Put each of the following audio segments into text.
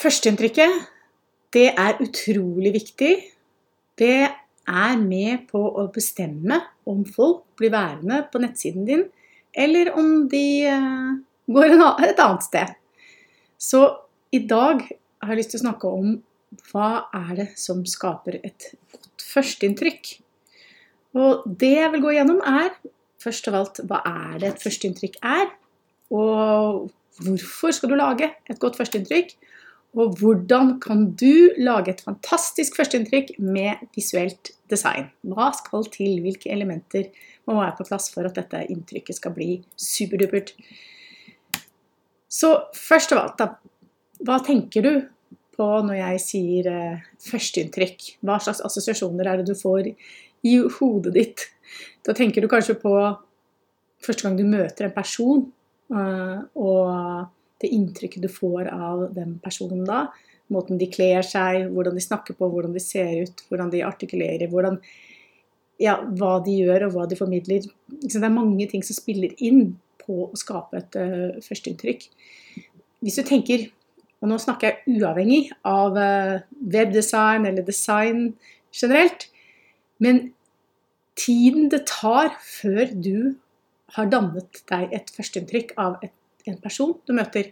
Førsteinntrykket, det er utrolig viktig. Det er med på å bestemme om folk blir værende på nettsiden din, eller om de eh, går et annet sted. Så i dag har jeg lyst til å snakke om hva er det som skaper et godt førsteinntrykk. Og det jeg vil gå gjennom, er først av alt hva er det et førsteinntrykk er? Og hvorfor skal du lage et godt førsteinntrykk? Og hvordan kan du lage et fantastisk førsteinntrykk med visuelt design? Hva skal til? Hvilke elementer må være på plass for at dette inntrykket skal bli superdupert? Så først av alt, da. Hva tenker du på når jeg sier eh, førsteinntrykk? Hva slags assosiasjoner er det du får i hodet ditt? Da tenker du kanskje på første gang du møter en person, uh, og det inntrykket du får av den personen da. Måten de kler seg, hvordan de snakker på, hvordan de ser ut, hvordan de artikulerer, hvordan, ja, hva de gjør og hva de formidler. Det er mange ting som spiller inn på å skape et uh, førsteinntrykk. Hvis du tenker, og nå snakker jeg uavhengig av uh, webdesign eller design generelt, men tiden det tar før du har dannet deg et førsteinntrykk av et en person du møter,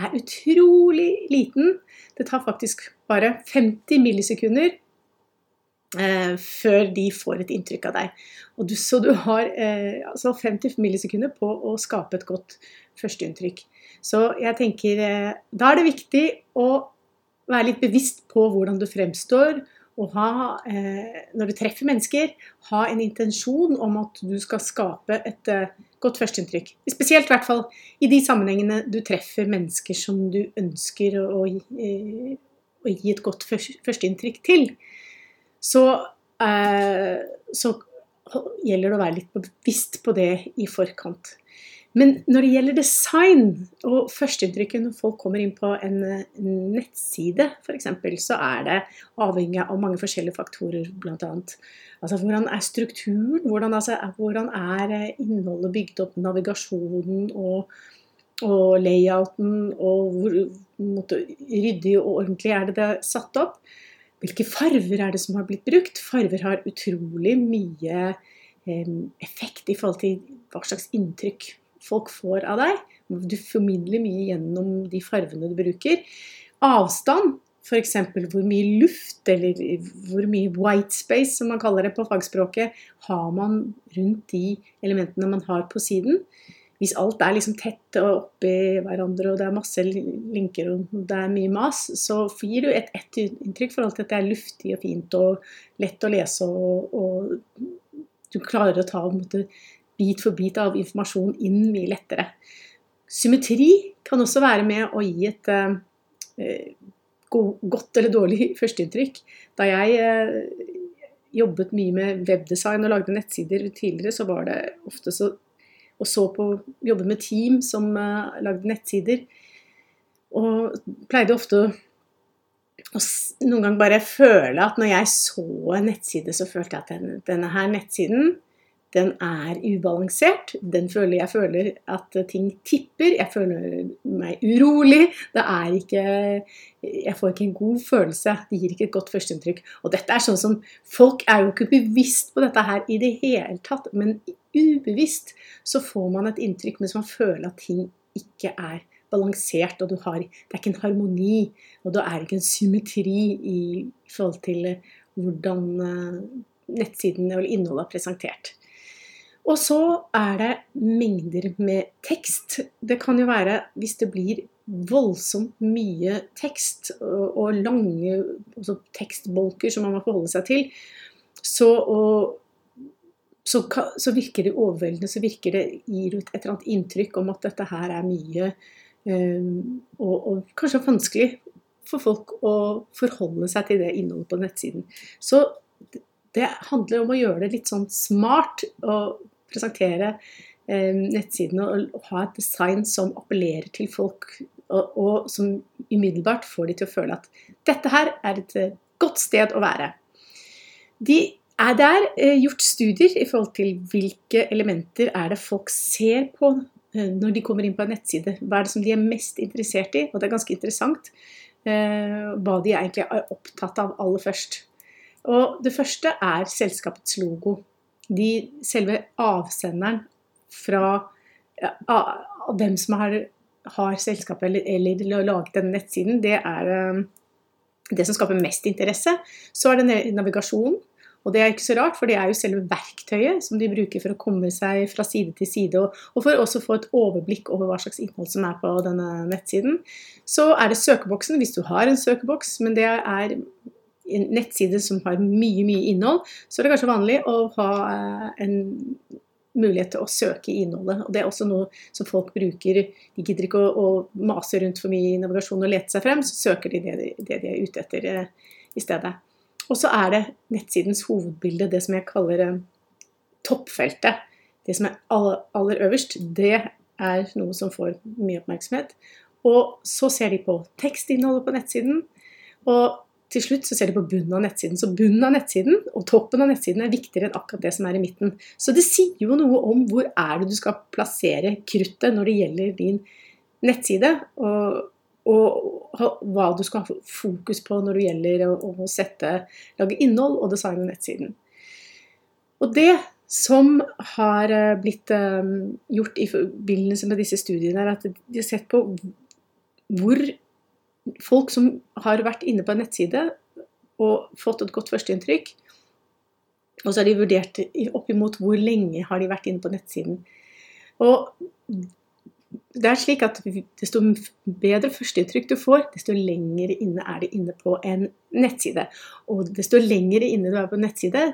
er utrolig liten. Det tar faktisk bare 50 millisekunder eh, før de får et inntrykk av deg. Du, så du har eh, altså 50 millisekunder på å skape et godt førsteinntrykk. Så jeg tenker eh, da er det viktig å være litt bevisst på hvordan du fremstår, Og ha, eh, når du treffer mennesker, ha en intensjon om at du skal skape et eh, godt førsteinntrykk. Spesielt i hvert fall i de sammenhengene du treffer mennesker som du ønsker å, å, å gi et godt førsteinntrykk til. Så, eh, så gjelder det å være litt bevisst på det i forkant. Men når det gjelder design og førsteinntrykket når folk kommer inn på en, en nettside f.eks., så er det avhengig av mange forskjellige faktorer, bl.a. Altså, hvordan er strukturen? Hvordan, altså, hvordan, er eh, innholdet bygd opp? Navigasjonen og, og layouten? Og hvor måtte, ryddig og ordentlig er det det er satt opp? Hvilke farver er det som har blitt brukt? Farver har utrolig mye eh, effekt i forhold til hva slags inntrykk folk får av deg. Du formidler mye gjennom de fargene du bruker. Avstand, f.eks. hvor mye luft eller hvor mye white space, som man kaller det på fagspråket, har man rundt de elementene man har på siden. Hvis alt er liksom tett og oppi hverandre, og det er masse linker og det er mye mas, så gir du et ett inntrykk forhold til at det er luftig og fint og lett å lese, og, og du klarer å ta måte, bit for bit av informasjon inn mye lettere. Symmetri kan også være med å gi et eh, godt eller dårlig førsteinntrykk. Da jeg eh, jobbet mye med webdesign og lagde nettsider tidligere, så var det ofte så og så på jobbe med team som uh, lagde nettsider. Og pleide ofte å, å noen gang bare føle at når jeg så en nettside, så følte jeg at den, denne her nettsiden den er ubalansert. Den føler jeg føler at ting tipper. Jeg føler meg urolig. Det er ikke Jeg får ikke en god følelse. Det gir ikke et godt førsteinntrykk. Og dette er sånn som Folk er jo ikke bevisst på dette her i det hele tatt, men ubevisst så får man et inntrykk mens man føler at ting ikke er balansert, og har, det er ikke en harmoni, og det er ikke en symmetri i forhold til hvordan nettsidene nettsiden eller innholdet er presentert. Og så er det mengder med tekst. Det kan jo være hvis det blir voldsomt mye tekst og lange altså tekstbolker som man må forholde seg til, så, og, så, så, virker det overveldende. Så virker det gir ut et eller annet inntrykk om at dette her er mye um, og, og, kanskje vanskelig for folk å forholde seg til det innholdet på nettsiden. Så det handler om å gjøre det litt sånn smart og presentere eh, nettsidene og ha et design som appellerer til folk, og, og som umiddelbart får de til å føle at dette her er et eh, godt sted å være. De er der eh, gjort studier i forhold til hvilke elementer er det folk ser på når de kommer inn på en nettside. Hva er det som de er mest interessert i? Og det er ganske interessant. eh, hva de egentlig er opptatt av aller først. Og det første er selskapets logo. De, selve avsenderen fra ja, hvem som har, har selskapet eller, eller, laget denne nettsiden, det er eh, det som skaper mest interesse. Så er det navigasjon. Og det er ikke så rart, for det er jo selve verktøyet som de bruker for å komme seg fra side til side, og, og for også å få et overblikk over hva slags innhold som er på denne nettsiden. Så er det søkeboksen, hvis du har en søkeboks, men det er en nettside som har mye, mye innhold, så er det kanskje vanlig å ha eh, en mulighet til å søke innholdet. Og det er også noe som folk bruker. De gidder ikke å, å mase rundt for mye i navigasjon og lete seg frem, så søker de det, det de er ute etter eh, i stedet. Og så er det nettsidens hovedbilde, det som jeg kaller eh, toppfeltet. Det som er aller, aller øverst, det er noe som får mye oppmerksomhet. Og så ser de på tekstinnholdet på nettsiden. Og til slutt så ser de på bunnen av nettsiden. Så bunnen av nettsiden og toppen av nettsiden er viktigere enn akkurat det som er i midten. Så det sier jo noe om hvor er det du skal plassere kruttet når det gjelder din nettside. Og, og hva du skal ha fokus på når det gjelder å, å sette, lage innhold og designe nettsiden. Og det som har eh, blitt um, gjort i forbindelse med disse studiene, er at de har sett på hvor folk som har vært inne på en nettside og fått et godt førsteinntrykk, og så har de vurdert oppimot hvor lenge har de vært inne på nettsiden. Og det er slik at Desto bedre førsteinntrykk du får, desto lenger inne er du inne på en nettside. Og desto lenger inne du er på en nettside,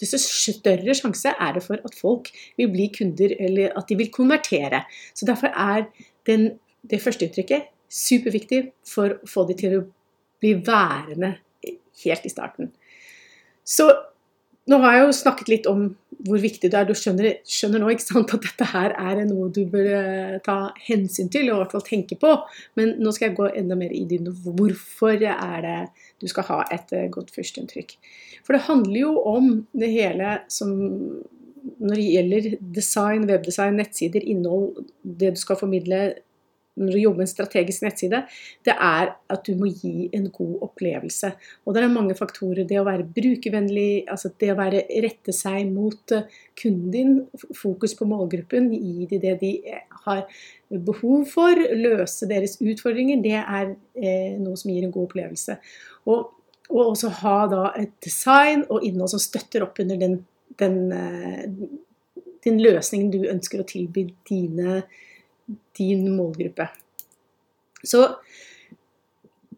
desto større sjanse er det for at folk vil bli kunder, eller at de vil konvertere. Så Derfor er den, det førsteinntrykket superviktig for å få de til å bli værende helt i starten. Så nå har jeg jo snakket litt om hvor viktig det er. Du skjønner, skjønner nå sant, at dette her er noe du bør eh, ta hensyn til, og i hvert fall tenke på. Men nå skal jeg gå enda mer i dybden. Hvorfor er det du skal ha et eh, godt førsteinntrykk? For det handler jo om det hele som når det gjelder design, webdesign, nettsider, innhold, det du skal formidle når du jobber med en strategisk nettside, det er at du må gi en god opplevelse. Og det er mange faktorer. Det å være brukervennlig, altså det å være, rette seg mot eh, kunden din, fokus på målgruppen, gi dem det de har behov for, løse deres utfordringer, det er eh, noe som gir en god opplevelse. Og, og, også ha da et design og innhold som støtter opp under den, den, eh, den løsningen du ønsker å tilby dine din målgruppe. Så,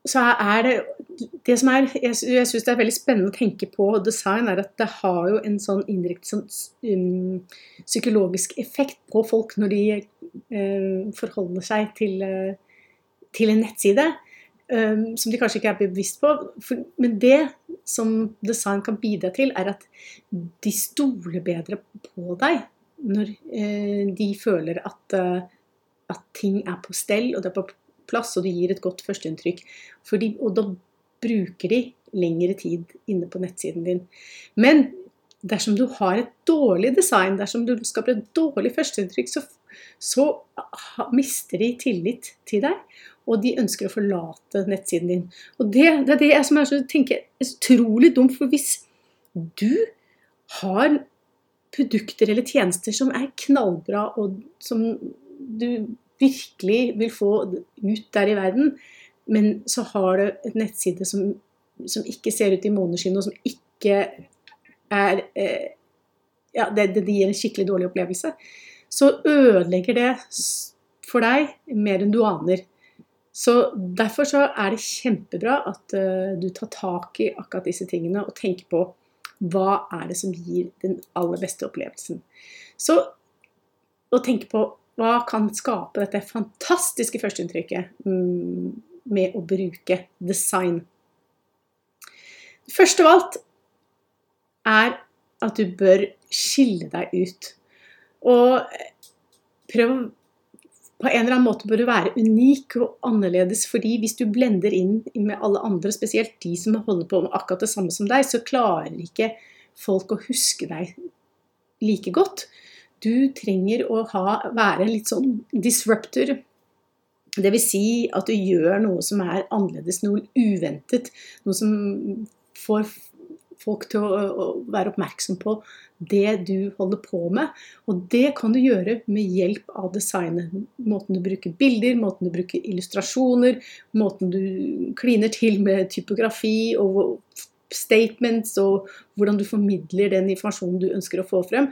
så er det det som er, jeg, jeg syns det er veldig spennende å tenke på design, er at det har jo en sånn indirekte sånn, um, psykologisk effekt på folk når de uh, forholder seg til, uh, til en nettside. Um, som de kanskje ikke er bevisst på. For, men det som design kan bidra til, er at de stoler bedre på deg når uh, de føler at at ting er på stell og det er på plass, og du gir et godt førsteinntrykk. Og da bruker de lengre tid inne på nettsiden din. Men dersom du har et dårlig design, dersom du skaper et dårlig førsteinntrykk, så, så mister de tillit til deg, og de ønsker å forlate nettsiden din. Og det, det er det jeg som er så, tenker, er utrolig dumt, for hvis du har produkter eller tjenester som er knallbra, og som du virkelig vil få ut der i verden, men så har du et nettside som, som ikke ser ut i måneskinn, og som ikke er eh, Ja, det, det, gir en skikkelig dårlig opplevelse. Så ødelegger det for deg mer enn du aner. Så Derfor så er det kjempebra at uh, du tar tak i akkurat disse tingene og tenker på hva er det som gir den aller beste opplevelsen. Så å tenke på hva kan skape dette fantastiske førsteinntrykket mm, med å bruke design? Først av alt er at du bør skille deg ut. Og prøv På en eller annen måte bør du være unik og annerledes, fordi hvis du blender inn med alle andre, spesielt de som holder på med akkurat det samme som deg, så klarer ikke folk å huske deg like godt. Du trenger å ha, være litt sånn disruptor. Dvs. Si at du gjør noe som er annerledes, noe uventet. Noe som får folk til å, være oppmerksom på det du holder på med. Og det kan du gjøre med hjelp av designet. Måten du bruker bilder, måten du bruker illustrasjoner, måten du kliner til med typografi og statements, og hvordan du formidler den informasjonen du ønsker å få frem.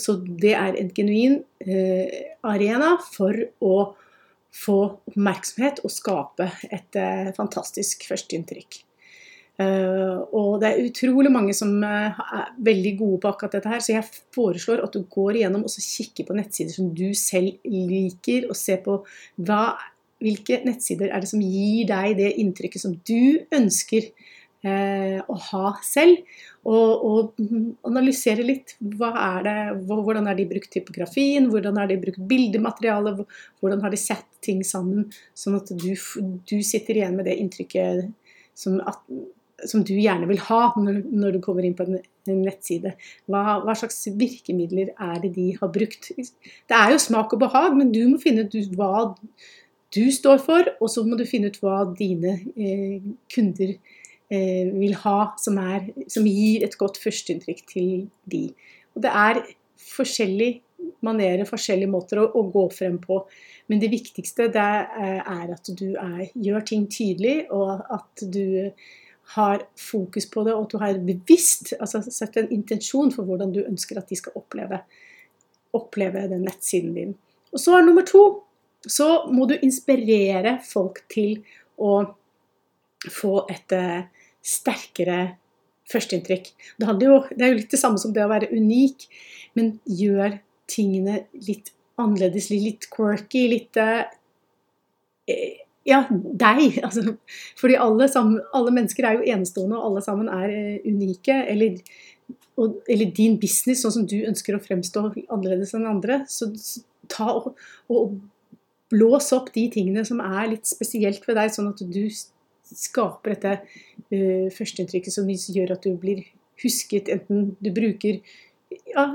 Så det er en genuin eh, arena for å få oppmerksomhet og skape et eh, fantastisk førsteinntrykk. Uh, og det er utrolig mange som uh, er veldig gode på akkurat dette her, så jeg foreslår at du går igjennom og kikker på nettsider som du selv liker, og ser på hva, hvilke nettsider er det som gir deg det inntrykket som du ønsker å ha selv. Og, og analysere litt hva er det, hvordan har de brukt typografien, hvordan har de brukt bildemateriale, hvordan har de sett ting sammen, sånn at du, du sitter igjen med det inntrykket som at som du gjerne vil ha når, når, du kommer inn på en, nettside. Hva, hva, slags virkemidler er det de har brukt? Det er jo smak og behag, men du må finne ut hva du står for, og så må du finne ut hva dine eh, kunder eh, vil ha, som, er, som, gir et godt førsteinntrykk til de. Og det er forskjellige manerer, forskjellige måter å, å, gå frem på. Men det viktigste det er, at du er, gjør ting tydelig, og at du har fokus på det, og at du har bevisst altså sett en intensjon for hvordan du ønsker at de skal oppleve, oppleve den nettsiden din. Og så er nummer to så må du inspirere folk til å få et uh, sterkere førsteinntrykk. Det, det er jo litt det samme som det å være unik, men gjør tingene litt annerledes, litt quirky, litt uh, ja, deg. Altså, fordi alle, sammen, alle, mennesker er jo enestående, og alle sammen er uh, unike. Eller, og, eller, din business, sånn som du ønsker å fremstå annerledes enn andre. Så, så ta og, og, blås opp de tingene som er litt spesielt ved deg, sånn at du skaper dette uh, førsteinntrykket som gjør at du blir husket, enten du bruker ja,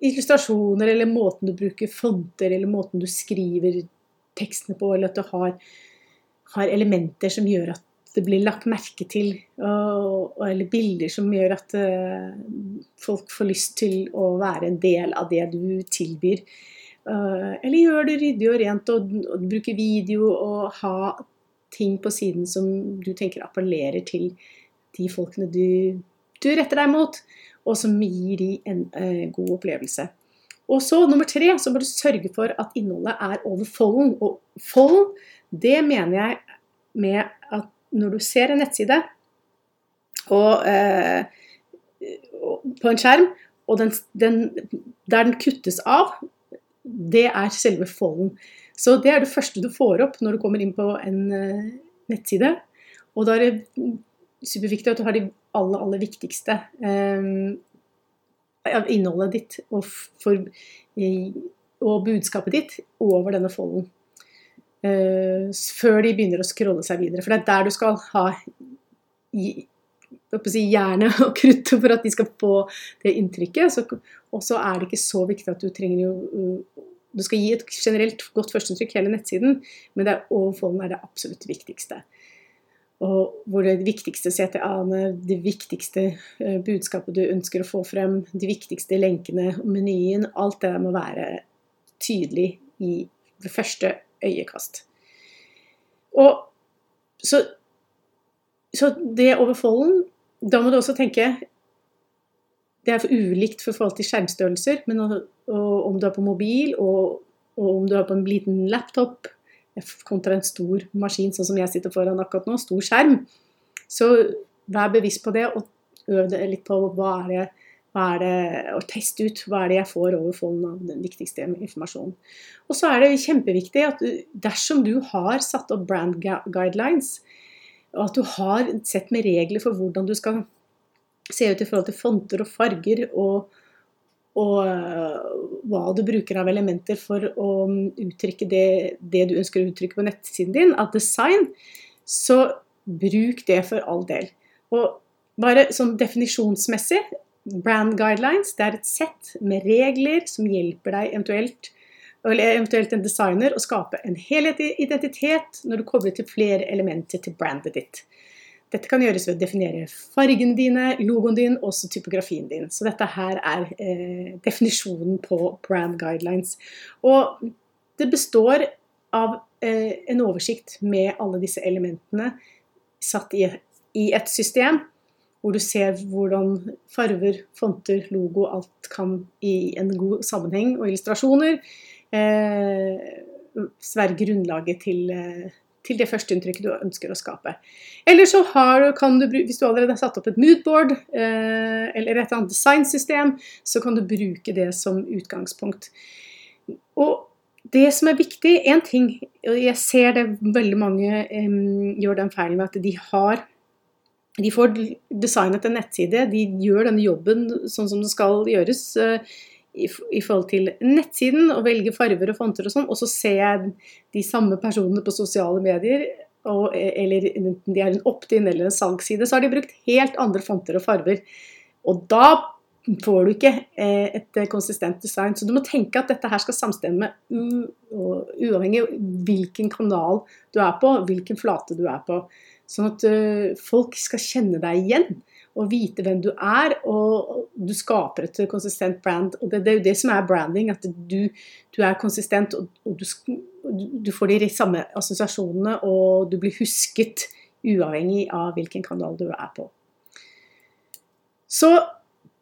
illustrasjoner, eller måten du bruker fonter, eller måten du skriver tekstene på, eller at du har har elementer som gjør at det blir lagt merke til, og, eller bilder som gjør at uh, folk får lyst til å være en del av det du tilbyr. Uh, eller gjør det ryddig og rent og, og bruke video og ha ting på siden som du tenker appellerer til de folkene du, du retter deg mot, og som gir de en uh, god opplevelse. Og så nummer tre, så må du sørge for at innholdet er over folden. Og folden det mener jeg med at når du ser en nettside og, uh, på en skjerm, og den, den, der den kuttes av, det er selve folden. Så det er det første du får opp når du kommer inn på en uh, nettside. Og da er det superviktig at du har de aller, aller viktigste um, av innholdet ditt og, for, og budskapet ditt over denne folden. Uh, før de begynner å scrolle seg videre. For det er der du skal ha i, si, hjerne og krutt for at de skal få det inntrykket. Og så er det ikke så viktig at du trenger uh, Du skal gi et generelt godt førsteinntrykk hele nettsiden, men det er overfolden er det absolutt viktigste. Og hvor det viktigste CTA-ene, det viktigste uh, budskapet du ønsker å få frem, de viktigste lenkene, menyen, alt det der må være tydelig i det første øyekast. Og så, så det over Da må du også tenke Det er for ulikt for forhold til skjermstørrelser, men og, og, om du er på mobil, og, og om du er på en liten laptop kontra en stor maskin, sånn som jeg sitter foran akkurat nå, stor skjerm, så vær bevisst på det, og øv deg litt på hva er det hva er det, og teste ut hva er det jeg får over folden av den viktigste informasjonen. Og så er det kjempeviktig at dersom du har satt opp brand guidelines, og at du har sett med regler for hvordan du skal se ut i forhold til fonter og farger, og, og uh, hva du bruker av elementer for å uttrykke det, det du ønsker å uttrykke på nettsiden din, av design, så bruk det for all del. Og bare sånn definisjonsmessig Brand guidelines det er et sett med regler som hjelper deg eventuelt eller eventuelt en designer, å skape en helhetlig identitet når du kobler til flere elementer til brandet ditt. Dette kan gjøres ved å definere fargene dine, logoen din, og typografien din. Så dette her er eh, definisjonen på brand guidelines. Og det består av eh, en oversikt med alle disse elementene satt i, i, et system, hvor du ser hvordan farver, fonter, logo, alt kan i en god sammenheng, og illustrasjoner eh, være grunnlaget til eh, til det førsteinntrykket du ønsker å skape. Eller så har, kan du, hvis du allerede har satt opp et moodboard eh, eller et annet designsystem, så kan du bruke det som utgangspunkt. Og det som er viktig, én ting og Jeg ser det veldig mange um, gjør den feilen med at de har de får designet en nettside, de gjør denne jobben sånn som det skal gjøres. Uh, i, forhold til nettsiden og velge farger og fonter og sånn, og så ser jeg de samme personene på sosiale medier, og, eller enten de er en opt-in eller en salgsside, så har de brukt helt andre fonter og farger. Og da får du ikke eh, et konsistent design. Så du må tenke at dette her skal samstemme uavhengig av hvilken kanal du er på, hvilken flate du er på. Sånn at uh, folk skal kjenne deg igjen og vite hvem du er, og du skaper et konsistent brand. Og det, det er jo det som er branding, at du, du er konsistent, og, og du, du, får de samme assosiasjonene, og du blir husket uavhengig av hvilken kanal du er på. Så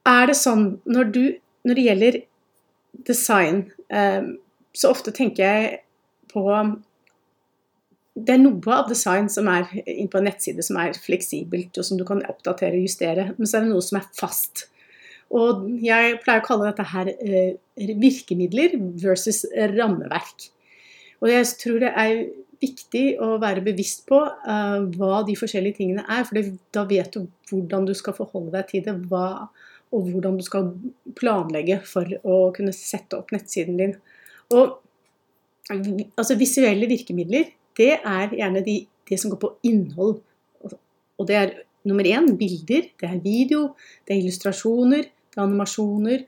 er det sånn når, du, når det gjelder design, eh, så ofte tenker jeg på det er noe av design som er inn på en nettside som er fleksibelt, og som du kan oppdatere og justere, men så er det noe som er fast. Og jeg pleier å kalle dette her eh, virkemidler versus rammeverk. Og jeg tror det er viktig å være bevisst på eh, hva de forskjellige tingene er, for da vet du hvordan du skal forholde deg til det, hva, og hvordan du skal planlegge for å kunne sette opp nettsiden din. Og altså Visuelle virkemidler det er gjerne de, det som går på innhold. Og det er nummer én bilder, det er video, det er illustrasjoner, det er animasjoner.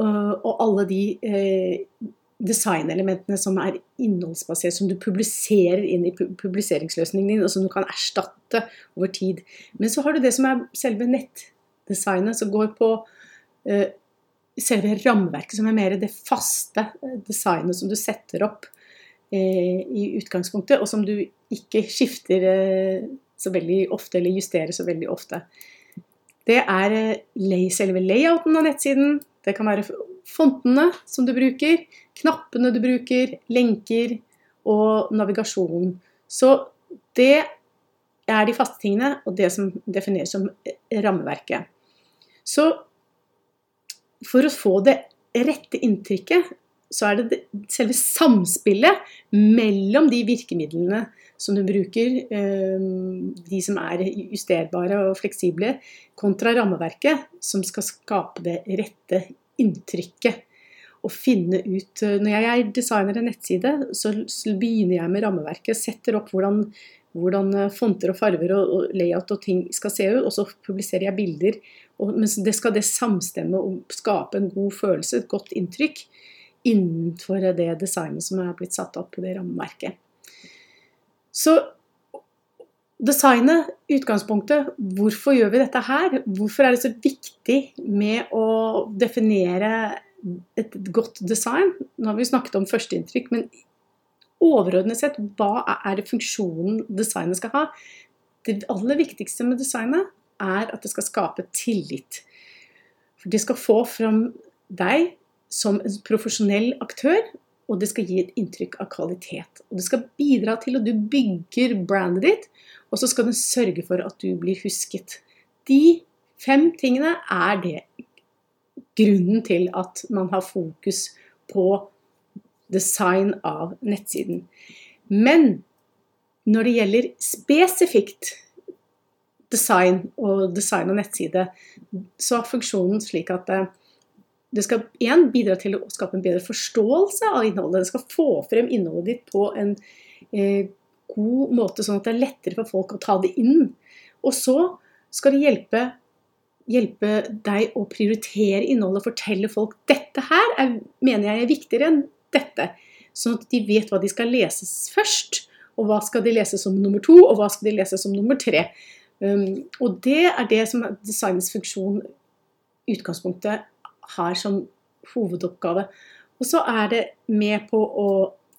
Og alle de eh, designelementene som er innholdsbasert, som du publiserer inn i publiseringsløsningen din, og som du kan erstatte over tid. Men så har du det som er selve nettdesignet, som går på eh, selve rammeverket, som er mer det faste eh, designet som du setter opp i utgangspunktet, og som du ikke skifter eh, så veldig ofte, eller justerer så veldig ofte. Det er eh, selve layouten av nettsiden. Det kan være fontene som du bruker, knappene du bruker, lenker og navigasjon. Så det er de faste tingene, og det som defineres som rammeverket. Så for å få det rette inntrykket, så er det selve samspillet mellom de virkemidlene som du bruker, eh, de som er justerbare og fleksible, kontra rammeverket, som skal skape det rette inntrykket. Og finne ut eh, Når jeg designer en nettside, så begynner jeg med rammeverket. Setter opp hvordan, hvordan eh, fonter og farger og, layout og ting skal se ut. Og så publiserer jeg bilder. Men det skal det samstemme og skape en god følelse, et godt inntrykk innenfor det designet som er blitt satt opp på det rammeverket. Så designet, utgangspunktet, hvorfor gjør vi dette her? Hvorfor er det så viktig med å definere et godt design? Nå har vi snakket om førsteinntrykk, men overordnet sett, hva er det funksjonen designet skal ha? Det aller viktigste med designet er at det skal skape tillit. For det skal få fram deg som en profesjonell aktør, og det skal gi et inntrykk av kvalitet. Og det skal bidra til at du bygger brandet ditt, og så skal den sørge for at du blir husket. De fem tingene er det grunnen til at man har fokus på design av nettsiden. Men når det gjelder spesifikt design og design av nettside, så er funksjonen slik at eh, det skal igjen bidra til å skape en bedre forståelse av innholdet. Det skal få frem innholdet ditt på en eh, god måte, sånn at det er lettere for folk å ta det inn. Og så skal det hjelpe, hjelpe deg å prioritere innholdet, fortelle folk dette her er, mener jeg er viktigere enn dette. Sånn at de vet hva de skal leses først, og hva skal de lese som nummer to, og hva skal de lese som nummer tre. Um, og det er det som er designets funksjon utgangspunktet har som hovedoppgave. Og så er det med på å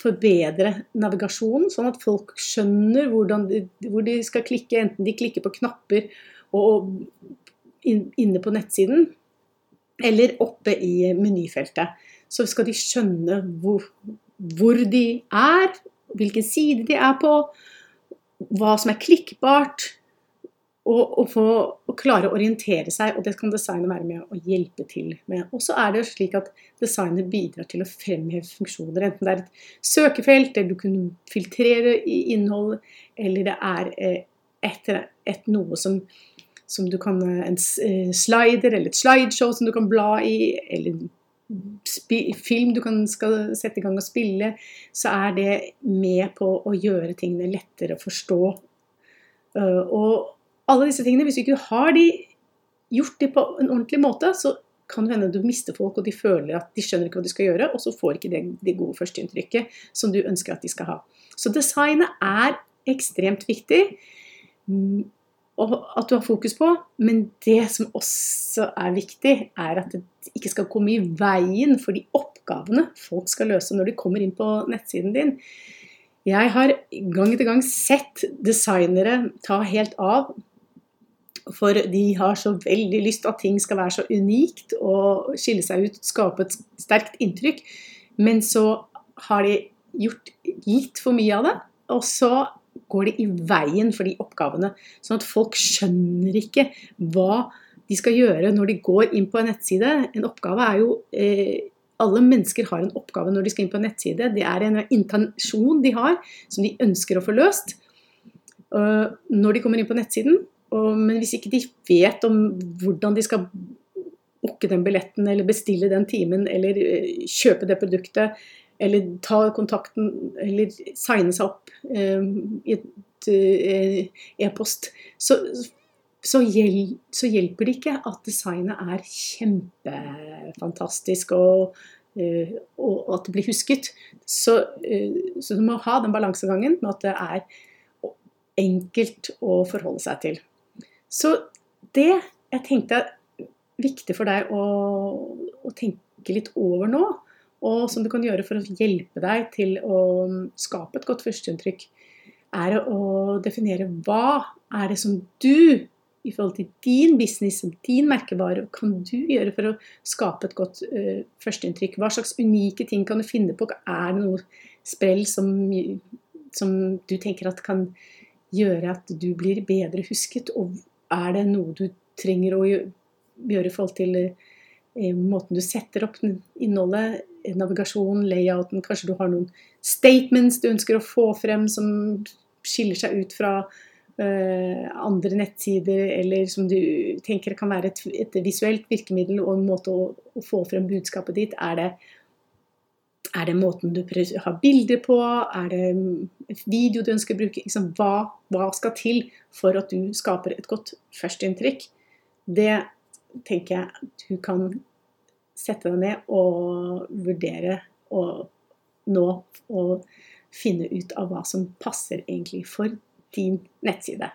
forbedre navigasjonen, sånn at folk skjønner de, hvor de skal klikke, enten de klikker på knapper og inne på nettsiden, eller oppe i menyfeltet. Så skal de skjønne hvor, hvor de er, hvilken side de er på, hva som er klikkbart, og, og, få, og, klare å orientere seg, og det kan designet være med å hjelpe til med. Og så er det slik at designet bidrar til å fremheve funksjoner, enten det er et søkefelt, eller du kan filtrere innhold, eller det er eh, et, et noe som, som, du kan En eh, slider eller et slideshow som du kan bla i, eller film du kan, skal sette i gang og spille, så er det med på å gjøre tingene lettere å forstå. Og alle disse tingene, hvis du ikke har de gjort de på en ordentlig måte, så kan det hende du mister folk, og de føler at de skjønner ikke hva de skal gjøre, og så får ikke det, det gode førsteinntrykket som du ønsker at de skal ha. Så designet er ekstremt viktig mm, at du har fokus på, men det som også er viktig, er at det ikke skal komme i veien for de oppgavene folk skal løse når de kommer inn på nettsiden din. Jeg har gang etter gang sett designere ta helt av for de har så veldig lyst at ting skal være så unikt og skille seg ut, skape et sterkt inntrykk. Men så har de gjort, gitt for mye av det, og så går det i veien for de oppgavene. Sånn at folk skjønner ikke hva de skal gjøre når de går inn på en nettside. En oppgave er jo eh, Alle mennesker har en oppgave når de skal inn på en nettside. Det er en intensjon de har, som de ønsker å få løst. Uh, når de kommer inn på nettsiden, og, men hvis ikke de vet om hvordan de skal booke den billetten, eller bestille den timen, eller uh, kjøpe det produktet, eller ta kontakten, eller signe seg opp eh, i et uh, e-post, så, så, hjel, så, hjelper det ikke at designet er kjempefantastisk og, og at det blir husket. Så, så du må ha den balansegangen med at det er enkelt å forholde seg til. Så det jeg tenkte er viktig for deg å, å, tenke litt over nå, og som du kan gjøre for å hjelpe deg til å skape et godt førsteinntrykk, er å definere hva er det som du i forhold til din business, din merkevare, kan du gjøre for å skape et godt uh, førsteinntrykk? Hva slags unike ting kan du finne på? Er det noe sprell som, som du tenker at kan gjøre at du blir bedre husket? Og er det noe du trenger å gjøre i forhold til eh, måten du setter opp innholdet, navigasjon, layouten, kanskje du har noen statements du ønsker å få frem som skiller seg ut fra uh, andre nettsider, eller som du tenker kan være et visuelt virkemiddel og en måte å, å, få frem budskapet ditt. Er det, er det måten du har bilder på? Er det video du ønsker å bruke? Liksom, hva, hva skal til for at du skaper et godt førsteinntrykk? Det tenker jeg du kan sette deg ned og vurdere og nå og finne ut av hva som passer egentlig for din nettside.